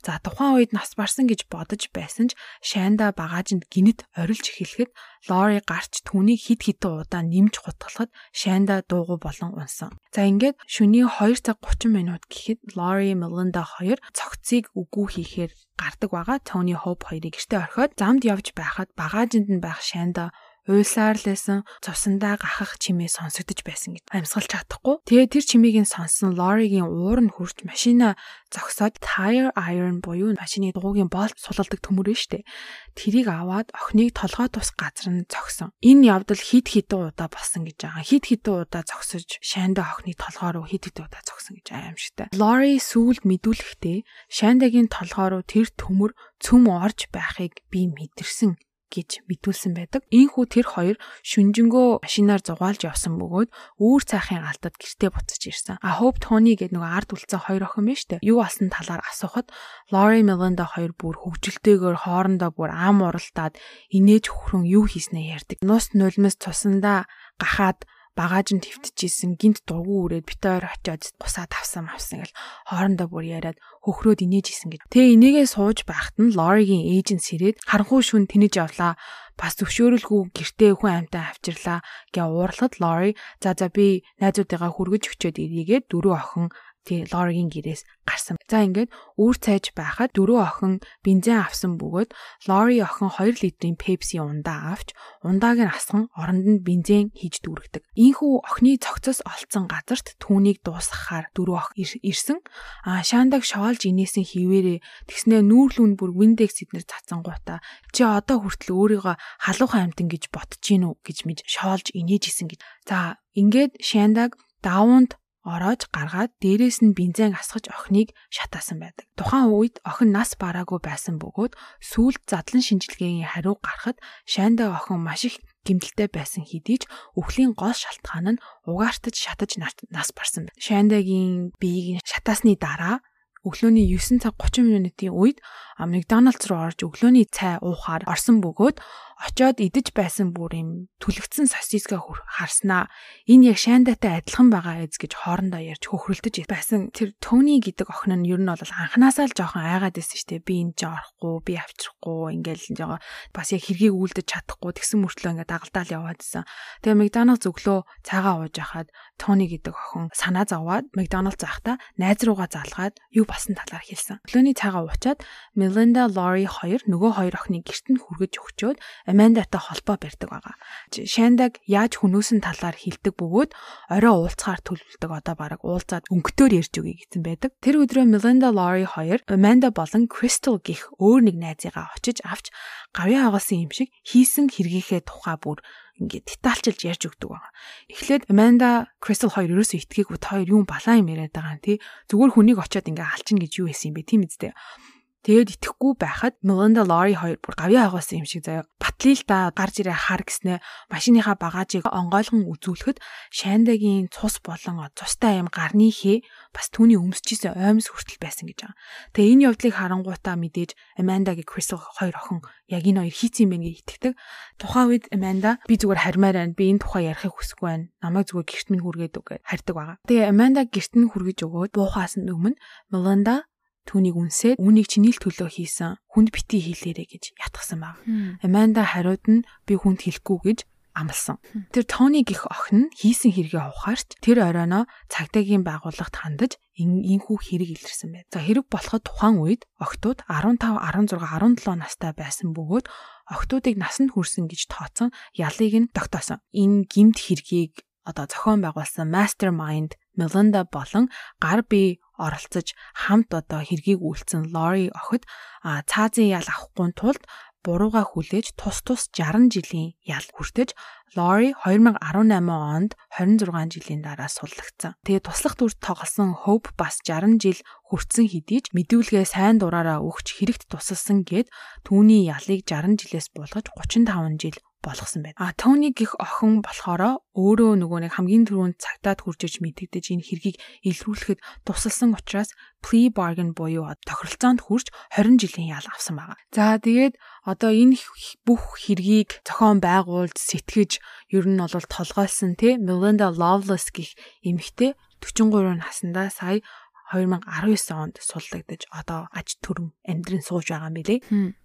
За тухайн үед нас барсан гэж бодож байсан ч Шанда багаажинд гинэт орилж эхлэхэд Лори гарч түүнийг хид хідэн удаа нэмж хутгалахад Шанда дуугүй болон унсан. За ингээд шөнийн 2 цаг 30 минут гэхэд Лори Мелинда хоёр цогцыг үгүй хийхээр гардаг байгаа. Тони Хоп хоёрыг гэртээ орхиод замд явж байхад багаажинд нь байх Шанда уйлсаар лсэн цусандаа гахах чимээ сонсогдож байсан гэж амьсгалж чадахгүй. Тэгээ тэр чимээг нь сонсон Лоригийн уур нь хурж машина зогсоод tire iron буюу машины дугуйгийн болт сулалдаг төмөр нь штэ. Тэрийг аваад охиныг толгой тус газар нь зогсон. Энэ явдал хид хідэн удаа болсон гэж байгаа. Хид хідэн удаа зогсож Шанда охиныг толгой руу хид хідэн удаа зогсон гэж аимшигтай. Лори сүүлд мэдүүлэхдээ Шандагийн толгой руу тэр төмөр цөм орж байхыг би мэдэрсэн гэж мэдүүлсэн байдаг. Ийхүү тэр хоёр шүнжэнгөө машинаар зугаалж явсан бөгөөд үүр цаахын алдад гэртээ буцаж ирсэн. А Hope Tony гэдэг нөгөө ард үлдсэн хоёр охин байна штэ. Юу болсон талаар асуухад Lori Melinda хоёр бүр хөвгөлтэйгээр хоорондоо бүр ам уралтаад инээж хөхрөн юу хийснээ ярьдаг. Нус нулимс цусандаа гахаад багааж нь твтчихсэн гинт дургу үрээд битээр очиод бусаа тавсан авсан гэл хоорондоо бүр яриад хөхрөөд инээж исэн гэж. Тэгээ инээгээ сууж байхад нь Лоригийн эйженс ирээд харанхуй шүн тэнэж явлаа. Бас зөвшөөрөлгүй гэртээ хүн амтаа авчирлаа гэ уурлахад Лори за за би найзуудыгаа хүргэж өчөөд ирийгээд дөрөв охин тий Лоригийн гэрээс гарсан. За ингээд үүр цайж байхад дөрөв охин бензин авсан бөгөөд Лори охин 2 литрийн Pepsi ундаа авч ундааг нь асган оронд нь бензин хийж дүүргдэг. Ийхүү охины цогцос олцсон газарт түүнийг дуусгахаар дөрөв ох ирсэн. А Шандаг шоолж инээсэн хിവэрээ тэгснэ нүүрлүүн бүр Windex эднэр цацсан гута чи одоо хүртэл өөрийгөө халуухан амтан гэж бодож гин үү гэж мэж шоолж инээж исэн гэж. За ингээд Шандаг давуунд ороож гаргаад дээрээс нь бензин асгаж охиныг шатаасан байдаг. Тухайн үед охин нас бараагүй байсан бөгөөд сүүлд задлан шинжилгээний хариу гарахад Шанда охин маш их гимтэлтэй байсан хэдий ч өхлийн гол шалтгаан нь угаартаж шатаж нас барсан. Шандагийн биеийг шатаасны дараа өглөөний 9 цаг 30 минутын үед Макдоналдс руу орж өглөөний цай уухаар орсон бөгөөд очоод идэж байсан бүр юм түлэгдсэн сосиска харснаа энэ яг шандатай адилхан байгаа эз гэж хоорондоо ярьж хөхрөлдөж байсан. Тэр Тони гэдэг охин нь ер нь бол анханасаа л жоохон айгаад байсан шүү дээ. Би энэ ч орохгүй, би авчрахгүй ингээл жоо бас яг хэргийг үлдэж чадахгүй тэгсэн мөртлөө ингээд дагалдаал яваадсэн. Тэгээ Макдоналдс өглөө цагаа ууж хахад Тони гэдэг охин санаа зовоод Макдоналдс заахта найз руугаа залгаад юу басан талаар хэлсэн. Өглөөний цагаа уучаад Melinda Lori хоёр нөгөө хоёр охиныг гэрт нь хүргэж өгчөөд Амандатай холбоо барьдаг байгаа. Шандаг яаж хүнөөсөн талаар хэлдэг бөгөөд орой уулзахаар төлөвлөдөг одоо баг уулзаад өнгөтөөр ярьж өгье гэсэн байдаг. Тэр өдрөө Melinda Lori хоёр Amanda болон Crystal гих өөр нэг найзыгаа очиж авч гавьяа хагалсан юм шиг хийсэн хэргийнхээ тухай бүр ингээд детальчилж ярьж өгдөг байгаа. Эхлээд Amanda Crystal хоёр ерөөсөө итгээгүй та хоёр юм балаа юм яриад байгаа юм тий. Зүгээр хүнийг очиод ингээд алчин гэж юу хийсэн юм бэ тийм үстэй. Тэгээд итгэхгүй байхад Melinda Lori хоёр бүр гавьяа агуулсан юм шиг заяа. Батлил да гарч ирээ хар гэснэ машиныхаа багажийг онгойлгон үзүүлэхэд Шандагийн цус болон цустай юм гарны хээ бас түүний өмсчихсэн оймс хүртэл байсан гэж байгаа. Тэгээ энэ явдлыг харангуйтаа мэдээж Amandaгийн Crystal хоёр охин яг энэ хоёр хийцэн байх гэж итгэдэг. Тухайн үед Amanda би зүгээр хармаар байна. Би энэ тухай ярихыг хүсэхгүй байна. Намайг зүгээр гэрт минь хүргээд үг гэж харьдаг байгаа. Тэгээ Amanda гэрт нь хүргэж өгөөд буухаас өмнө Melinda түүнийг үнсээд үүнийг чиний л төлөө хийсэн хүнд бити хийлээрэ гэж ятгсан баг. Аманда хариуд нь би хүнд хэлэхгүй гэж амлсан. Тэр Тони гих охин нь хийсэн хэрэгээ ухаарч тэр оройноо цагдаагийн байгууллагт хандаж инхүү хэрэг илэрсэн байд. За хэрэг болоход тухайн үед охтууд 15, 16, 17 настай байсан бөгөөд охтуудыг насанд хүрсэн гэж тооцсон ялыг нь тогтоосон. Энэ гимт хэргийг одоо зохион байгуулсан mastermind Melinda болон гар бие оролцож хамт одоо хэргийг үйлцэн Лори охид цаазын ял авахгүй тулд бурууга хүлээж тус тус 60 жилийн ял хүртэж Лори 2018 онд 26 жилийн дараа суллагдсан. Тэгээ туслах дүрт тоглосон Hope бас 60 жил хүртсэн хэдий ч мэдүүлгээ сайн дураараа өгч хэрэгт тусалсан гэд түүний ялыг 60 жилээс булгаж 35 жил болгосон байна. А Тони гих охин болохоор өөрөө нөгөө нэг хамгийн түрүүнд цагтаад хуржиж мэдэгдэж энэ хэргийг илрүүлэхэд тусалсан учраас plea bargain буюу тохиролцоонд хүрч 20 жилийн ял авсан байгаа. За тэгээд одоо энэ бүх хэргийг зохион байгуулж сэтгэж ер нь бол толгойлсон тий Melinda Loveless гих эмэгтэй 43 наснда сая 2019 онд суllагдаж одоо аж төрөн амьдрын сууж байгаа юм билэ.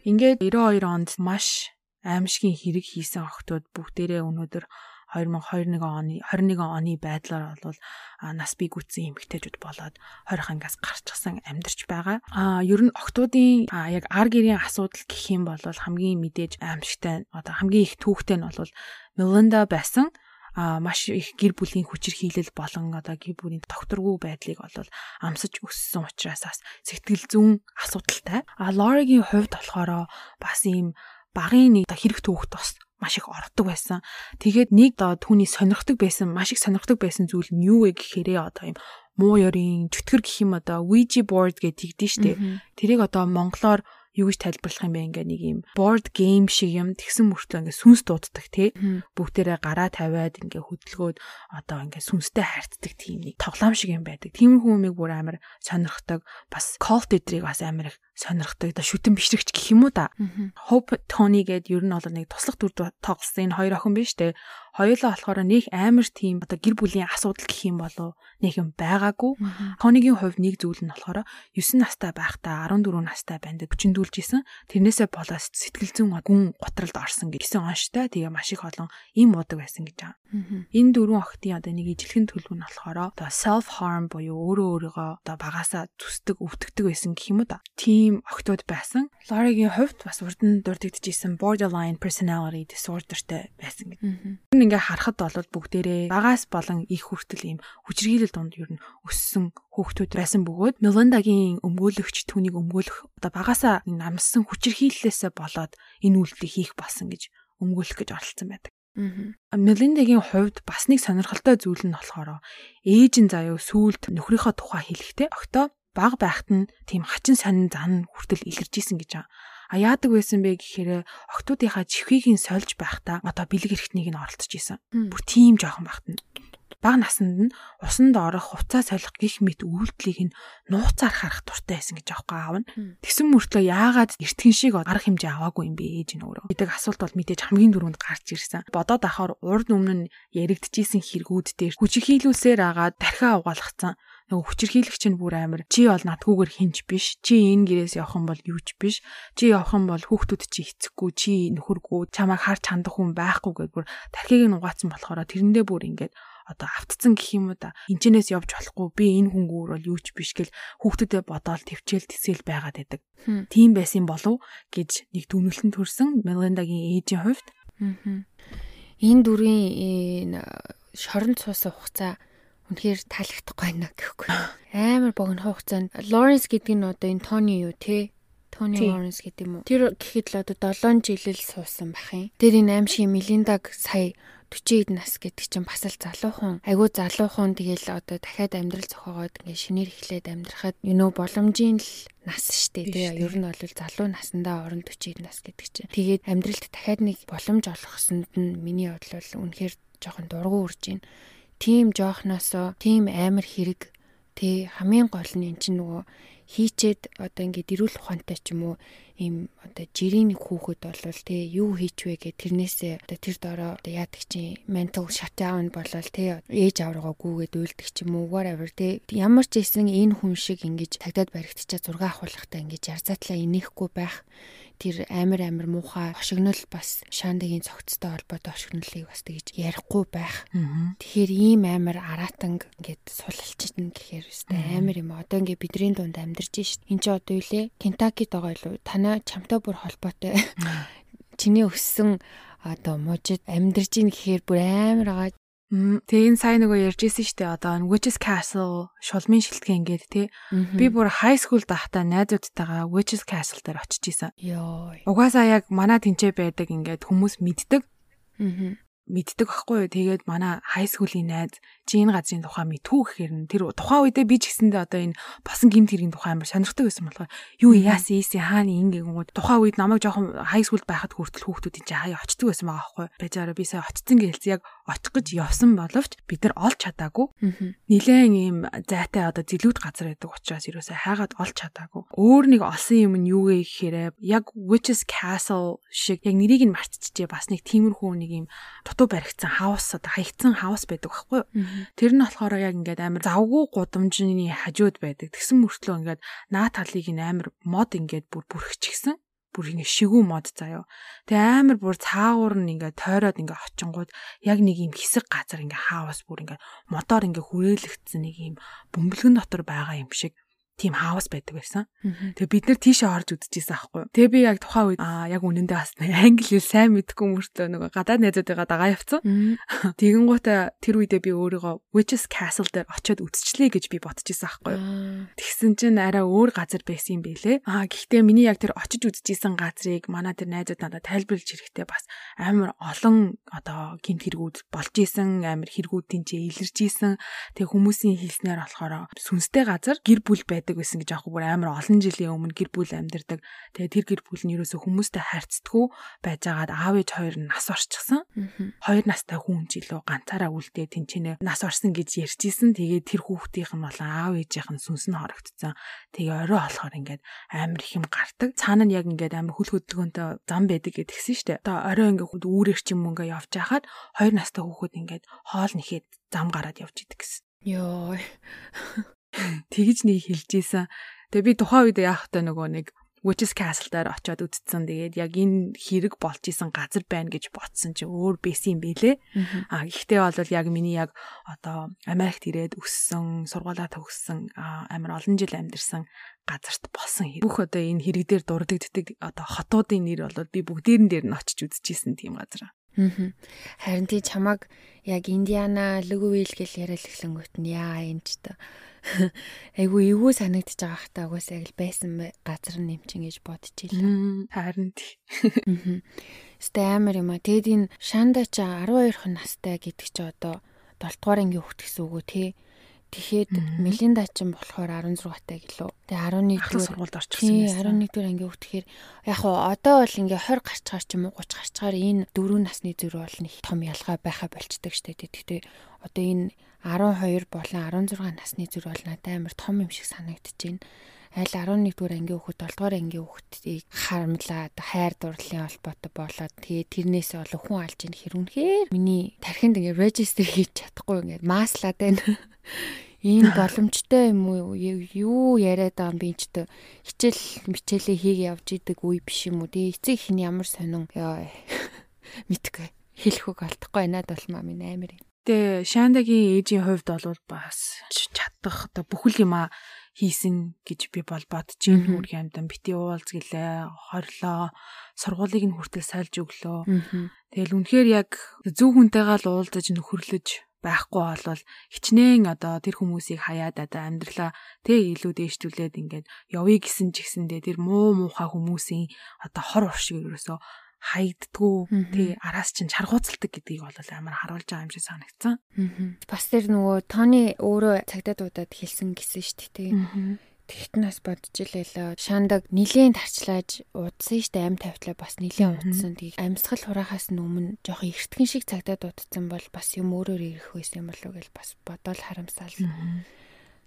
Ингээд 92 онд маш аимшигын хэрэг хийсэн охтууд бүгдээрээ өнөөдөр 2021 оны 21 оны байдлаар бол нас бий гүйтсэн эмэгтэйчүүд болоод 20 ангаас гарчсан амьдарч байгаа. А ер нь охтуудын яг ар гэрийн асуудал гэх юм бол хамгийн мэдээж аимшигтай одоо хамгийн их түүхтэй нь бол Мелинда байсан а маш их гэр бүлийн хүчирхийлэл болон одоо гэр бүлийн тогтворгүй байдлыг бол амсаж өссөн учраас бас сэтгэл зүйн асуудалтай. А Лоригийн хувьд болохоор бас ийм багын нэг хэрэг түүхт бас маш их ордог байсан. Тэгээд нэг одоо түүний сонирхдаг байсан, маш их сонирхдаг байсан зүйл нь юу вэ гэхээрээ одоо ийм муу ёрийн чөтгөр гэх юм одоо Ouija board гэдэг тэгдэж штэ. Тэрийг одоо монголоор юу гэж тайлбарлах юм бэ ингээ нэг юм board game шиг юм тэгсэн мөртөө ингээ сүнс дууддаг тий бүгдээрээ гараа тавиад ингээ хөдөлгөөд одоо ингээ сүнстэй хайрцдаг тийм нэг тоглоом шиг юм байдаг. Тиймэрхүү юмыг бүр амар сонирхдаг. Бас cult эдрийг бас амар их сонирхдаг да шүтэн бишрэгч гэх юм уу да. Hope Tony гээд ер нь бол нэг туслах дүр тоглосон энэ хоёр охин биш үү? Хоёулаа болохоор нэг амар тийм одоо гэр бүлийн асуудал гэх юм болов нэг юм байгаагүй. Тонигийн хувьд нэг зүйл нь болохоор 9 настай байхдаа 14 настай байндаа хүчндүүлж исэн. Тэрнээсээ болоод сэтгэл зүйн гүн готролд орсон гэсэн онштой. Тэгээ маш их олон им удаг байсан гэж байгаа. Энэ дөрвөн охтын одоо нэг ижилхэн төлөв нь болохоор одоо self harm буюу өөрөө өөрийгөө одоо багасаа зүсдэг, өвтгдөг байсан гэх юм уу да. Тийм охтууд байсан. Лоригийн хувьд бас урд нь дурддагчсэн borderline personality disorderтэй байсан гэдэг. Энэ ингээ харахад бол бүгдээрээ багаас болон их хүртэл ийм хүчрхийлэл донд ер нь өссөн хүүхдүүд байсан бөгөөд Меландагийн өмгөөлөгч түүнийг өмгөөлөх одоо багасаа намссан хүчрхийллээсээ болоод энэ үйлдэлийг хийх болсон гэж өмгөөлөх гэж оролцсон байдаг. Мелиндагийн хувьд бас нэг сонирхолтой зүйл нь болохоор ээж нь заяо сүулт нөхрийнхөө тухай хэлэхдээ октоо баг байхад нь тийм хачин сонин зан хүртэл илэрж исэн гэж. А яадаг байсан бэ гэхээр октоодынхаа чихвийг нь сольж байхдаа одоо бэлэг эрхтнийг нь оролцож исэн. Бүр тийм жоохон байхад нь баг насанд нь усанд орох, хувцас солих гих мэт үйлдэлийг нь нууцаар харах дуртай байсан гэж аахгүй аав нь. Тэгсэн мөртлөө яагаад эртхэн шиг арга хэмжээ аваагүй юм бэ ээж нь өөрөө. Гэдэг асуулт бол мэдээж хамгийн дөрөнд гарч ирсэн. Бодоод ахаар урд өмнө нь яригдчихсэн хэрэгүүд дээр хүчирхийлүүлсээр агаад дахиад угаалгацсан нөгөө хүчирхийлэгч нь бүр амар чи бол надгүйгээр хинж биш чи энэ гэрээс явах юм бол юуч биш чи явах юм бол хүүхдүүд чи эцэггүй чи нөхөргүй чамайг харж хандах хүн байхгүй гэдээ бүр тархийг нь угаацсан болохоор тэрэндээ бүр ингээд одоо автцсан гэх юм уу да энчнээс явж болохгүй би энэ хөнгөөр бол юуч биш гэл хүүхдүүдэд бодоол төвчээл тэсэл байгаад байдаг. Тийм байсан болов гэж нэг дүнэлтэн төрсэн Мелиндагийн ээжийн хувьд. Энэ дүрийн шоронд суусан хугацаа үнэхээр таалагдахгүй байна гэхгүй. Амар богино хугацаанд Лоренс гэдэг нь одоо энэ Тони юу те Тони Лоренс гэдэг юм уу? Тэр гэхэд л одоо 7 жил л суусан бах юм. Тэр энэ аим шиг Мелиндаг сая 40 нас гэдэг чинь бас л залуухан. Айгуу залуухан тэгэл одоо дахиад амьдрал зохиогоод ингээ шинээр эхлээд амьдрахад you know боломжийн л нас штэ тий. Ер нь бол залуу насандаа орон 40 нас гэдэг чинь. Тэгээд амьдралд дахиад нэг боломж олгохсонд нь миний бодлол үнэхээр жоохон дургу үрж байна. Тим жоохносоо тим амар хэрэг тий хамгийн гол нь эн чинь нөгөө хийчээд одоо ингээд эрүүл ухаантай ч юм уу ийм одоо жирийн хүүхэд болвол тий юу хийчвэ гэх тэрнээсээ одоо тэр дороо одоо яадаг чинь mental shutdown болвол тий ээж аврагаа гүгээд үйлдэг ч юм уу whatever тий ямар ч исэн энэ хүн шиг ингэж тагтаад баригдчаа зураг авахлахтаа ингэж ярзаатлаа инехгүй байх тэр амар амар муухай хошигнол бас шаандагийн цогцтой холбоотой хошигнолыг бас тэгж ярихгүй байх. Тэгэхээр ийм амар аратанг ингээд сулалчна гэхээр өстэй амар юм. Одоо ингээд бидний дунд амьдарч шít. Энд чи одоо юу лээ? Кентакид байгаа юу? Танаа чамтай бүр холбоотой. Чиний өссөн одоо мужид амьдарч ийн гэхээр бүр амар байгаа Тэгээ энэ сайн нөгөө ярьжсэн шүү дээ. Одоо Witches Castle шулмын шилтгэн ингээд тий. Би бүр high school дахтаа найзуудтайгаа Witches Castle дээр очиж исэн. Йоо. Угаасаа яг манай тэнцээ байдаг ингээд хүмүүс мэддэг. мэддэг байхгүй юу. Тэгээд манай high school-ийн найз чи энэ газрын тухай мэдхүү гэхээр нь тэр тухайн үедээ би ч гэсэндээ одоо энэ босон гимт хэргийн тухай амар сонирхдаг байсан болохоор юу яасан ийсэ хаана ингээгэн тухайн үед намайг жоохон high school байхад хүртэл хүүхдүүдийн чи хаяа очдөг байсан байгаа байхгүй. Бажаараа би сая очсон гэлц яг очих гэж явсан боловч бид нар олж чадаагүй. Нилээн ийм зайтай одоо зилүүд газар байдаг учраас ерөөсөө хайгаад олж чадаагүй. Өөр нэг олсон юм нь юу вэ гэхээр яг Witches Castle шиг яг нэрийг нь мартчихжээ бас нэг тиймэрхүү нэг ийм дутуу баригдсан хаус одоо хаягдсан хаус байдаг байхгүй юу. Тэр нь болохоор яг ингээд амар завгүй гудамжны хажууд байдаг. Тэгсэн мөртлөө ингээд наа талыг нь амар мод ингээд бүр бүрхчихсэн бүр ингэ шигүү мод заяо. Тэгээ амар бүр цаагуур нь ингээ тойроод ингээ очингууд яг нэг юм хэсэг газар ингээ хаавас бүр ингээ мотор ингээ хүрээлэгдсэн нэг юм бөмбөлгөн дотор байгаа юм шиг тийм хаус байдаг байсан. Тэгээ бид нэр тийшээ орж үдчихсэн аахгүй. Тэгээ би яг тухайн үед аа яг үнэндээ бас англи хэл сайн мэдгүй мөртөө нөгөө гадаад найзуудыгаа дагаа явцсан. Тэгэн гутаа тэр үедээ би өөрийгөө Witches Castle дээр очиод үдчихлээ гэж би бодчихсон аахгүй. Тэгсэн чинь арай өөр газар байсан юм бэлээ. Аа гэхдээ миний яг тэр очиж үдчихсэн газрыг манай тэр найзууд надад тайлбарлаж ирэхдээ бас амар олон одоо гинт хэрэгүүд болж исэн амар хэрэгүүд тэнцээ илэрж исэн. Тэг хүмүүсийн хэлснээр болохоор сүнстэй газар гэр бүл байдаг байдаг байсан гэж аахгүй бүр амар олон жилийн өмнө гэр бүл амьдардаг. Тэгээ тэр гэр бүл нь ерөөсөө хүмүүстэй харьцдаггүй байжгаад аав ээж хоёр нь нас орчихсон. Хоёр настай хүн ч илүү ганцаараа үлдээ тэнчэнэ нас орсон гэж ярьжсэн. Тэгээ тэр хүүхдийнх нь болон аав ээжийнх нь сүнс нь хорогдсон. Тэгээ орой болохоор ингээд амар их юм гардаг. Цаана нь яг ингээд амар хүл хөдөлгөөнтэй зам байдаг гэдгсэн штэ. Одоо орой ингээд үүрэг ч юм ингээ явж хахад хоёр настай хүүхэд ингээд хоол нэхэд зам гараад явж идэг гэсэн. Йоо. Тэгж нэг хэлжсэн. Тэгээ би тухайн үед яах вэ нөгөө нэг Witches Castle дээр очиод үдцсэн. Тэгээд яг энэ хэрэг болж исэн газар байна гэж ботсон чи өөр байсан юм бэлээ. А гэхдээ бол яг миний яг одоо Америкт ирээд өссөн, сургуулаа төгссөн, амар олон жил амьдэрсэн газарт болсон хэрэг. Бүх одоо энэ хэрэг дээр дурддагддаг одоо хотуудын нэр бол би бүгдээрэн дээр нь очиж үзчихсэн тийм газар. Харин тий чамаг яг Индиана Лүгвил гэл яриад эхлэнгүүт нь яа энэ ч та айгу эвгүй санагдчих байгаа хта угаасаа яг л байсан газар нэмчин гэж бодчихлаа. Харин тий. Стэ амар юм а. Тэгэд энэ Шанда ч 12 хон настай гэдэг чи одоо 7 дугаар ангийн хүүхд гэсэн үг үү те. Тэгэхэд Мелинда ч болохоор 16 таг гэлөө. Тэгээ 11 дугаар сургуульд орчихсон юм. 11 дугаар ангийн хүүхд тэгэхээр яг хуу одоо бол ингээ 20 гарчгаар ч юм уу 30 гарчгаар энэ дөрөв насны зүр бол нэг том ялгаа байха болчдөг штэ. Тэгтээ одоо энэ 12 болон 16 насны зүр бол надад амар том юм шиг санагдаж байна. Айл 11 дугаар ангийн хүүхэд 7 дугаар ангийн хүүхдийг харамлаад хайр дурлалын холбоотой болоод тэгээ тэрнээсээ олон хүн алж ийн хэр үнэхээр миний тархинд ингээ регистр хийж чадахгүй ингээ маслаад байна. Ийм боломжтой юм уу? Юу яриад байгаа юм би ч тэ хичээл мичээлээ хийгээ явж идэг үе биш юм уу? Тэгээ эцэг хин ямар сонин яа мэдгүй хэлэх үг алдахгүй надад бол маа минь амар юм. Гэтэ Шандагийн ээжийн хувьд бол бас чадах одоо бүхэл юма хийсэн гэж би бол бодож юм хүрх амдан бити уулз гэлээ хорлоо сургуулийг нь хүртэл сольж өглөө. Тэгэл үнэхээр яг зөв хүнтэйгээ л уулзаж нөхөрлөж байхгүй болвол хичнээн одоо тэр хүмүүсийг хаяад одоо амьдралаа тэг илүү дээштүүлээд ингээд явъя гэсэн ч гэсэндээ тэр муу муухай хүмүүсийн одоо хор уршиг ерөөсөө хаягддгүү тий араас чинь чаргууцалдаг гэдгийг бол амар харуулж байгаа юм шиг санагдсан. Бас тэр нөгөө тооны өөрөө цагдаа дуудаад хэлсэн гэсэн шүү дээ тий. Тэгтнээс бодож илээ шандаг нилийн тарчлааж удсан штэ ам тавтлаа бас нилийн удсан. Тийг амьсгал хураахаас өмнө жоох эртгэн шиг цагдаа дуудсан бол бас юм өөрөөр ирэх байсан юм болов уу гэж бас бодоол харамсаал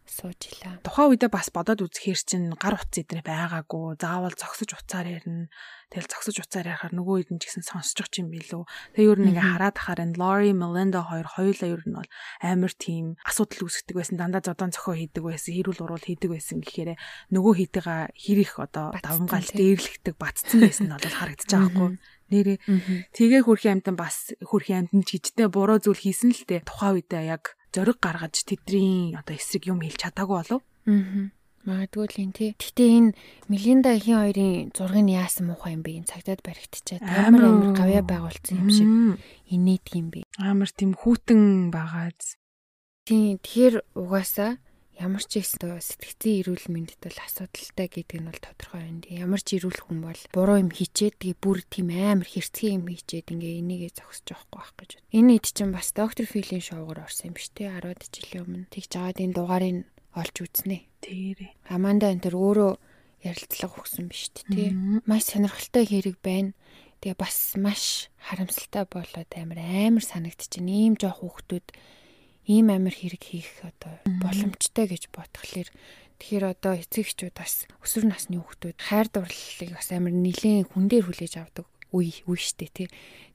сууж илаа. Тухайн үедээ бас бодоод үзэхээр чинь гар утас эднэ байгаагүй. Заавал зогсож уцаар ярина. Тэгэл зогсож уцаар ярахаар нөгөө хэд нь ч гэсэн сонсож юм билүү. Тэгээ ер нь ингээ хараад ахаар энэ Lori Melinda хоёр хоёулаа ер нь бол амар тийм асуудал үүсгдэг байсан. Дандаа зодон цохоо хийдэг байсан. Хэрүүл урал хийдэг байсан гэхээр нөгөө хийдгээ хэр их одоо давмгаал дээрлэгдэг батцсан байсан нь бол харагдаж байгаа хгүй нэрээ тэгээ хөрхийн амтан бас хөрхийн амтан ч гिचтэй буруу зүйл хийсэн л дээ тухайн үедээ яг зориг гаргаж тэдний одоо эсрэг юм хэлж чадаагүй болов. Аа. Магадгүй л юм тий. Гэтэ энэ Мелинда ихийн хоёрын зургийг яасан муухай юм бэ? Энэ цагдаад баригдчихад амар амар гавья байгуулсан юм шиг инээд юм бэ. Амар тийм хүүтэн байгааз. Тийм тэгэхээр угаасаа ямар ч ихсэн сэтгцэн эрүүл мэндэд бол асуудалтай гэдэг нь бол тодорхой байна. Ямар ч эрүүл хүн бол буруу юм хийчээд тэгээ бүр тийм амар хэрцгий юм хийчээд ингээ энийгээ зогсож явахгүй байх гэж. Энэ ид чинь бас доктор Филийн шоугаар орсон юм биш үү? 10 жилийн өмнө. Тэгж жагаад энэ дугаарыг олж үзнэ. Тэрэ. Аманда энэ төр өөрөө ярилцлага өгсөн биш тий. Маш сонирхолтой хэрэг байна. Тэгээ бас маш харамсалтай болоод амар амар санагдчихэв. Ийм жоох хүүхдүүд ийм амар хэрэг хийх одоо боломжтой гэж бодхолэр тэгэхээр одоо эцэг эхчүүд бас өсвөр насны хүүхдүүд хайр дурлалыг бас амар нэлээд хүн дээр хүлээж авдаг үе үе штэ тий.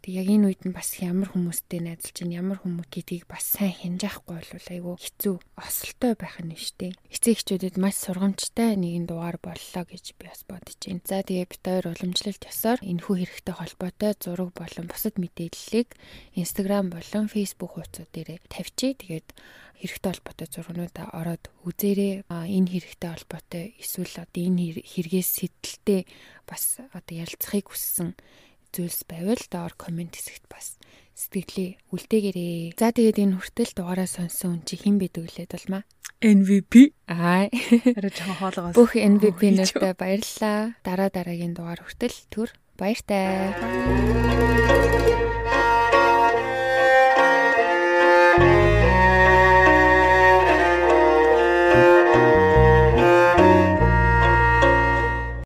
Тэг яг энэ үед нь бас ямар хүмүүстэй найзалж чинь ямар хүмүүс гэдгийг бас сайн хинжаахгүй бол айгүй хэцүү осолтой байх нь штэ. Эцэг эхчүүдэд маш сургамжтай нэгэн дугаар боллоо гэж би бас бодож байна. За тэгээ бид хоёр уламжлалт ёсоор энэхүү хэрэгтэй холбоотой зураг болон бусад мэдээллийг Instagram болон Facebook хуудасууд дээр тавьчих. Тэгээд хэрэгтэй холбоотой зургнуудаа ороод үзээрэй. Энэ хэрэгтэй холбоотой эсвэл одоо энэ хэрэгээс сэтэлтэй бас одоо ярилцахыг хүссэн зүйлс байвал доор комент хэсэгт бас сэтгэлээ үлдээгээрэй. За тэгээд энэ хүртэл дугаараа сонсон хүн чи хэн бидэг лээд болмаа? MVP. Аа. Арай жоохон хоолоогоос. Бүх MVP-нүүдэд баярлалаа. Дараа дараагийн дугаар хүртэл түр баяртай.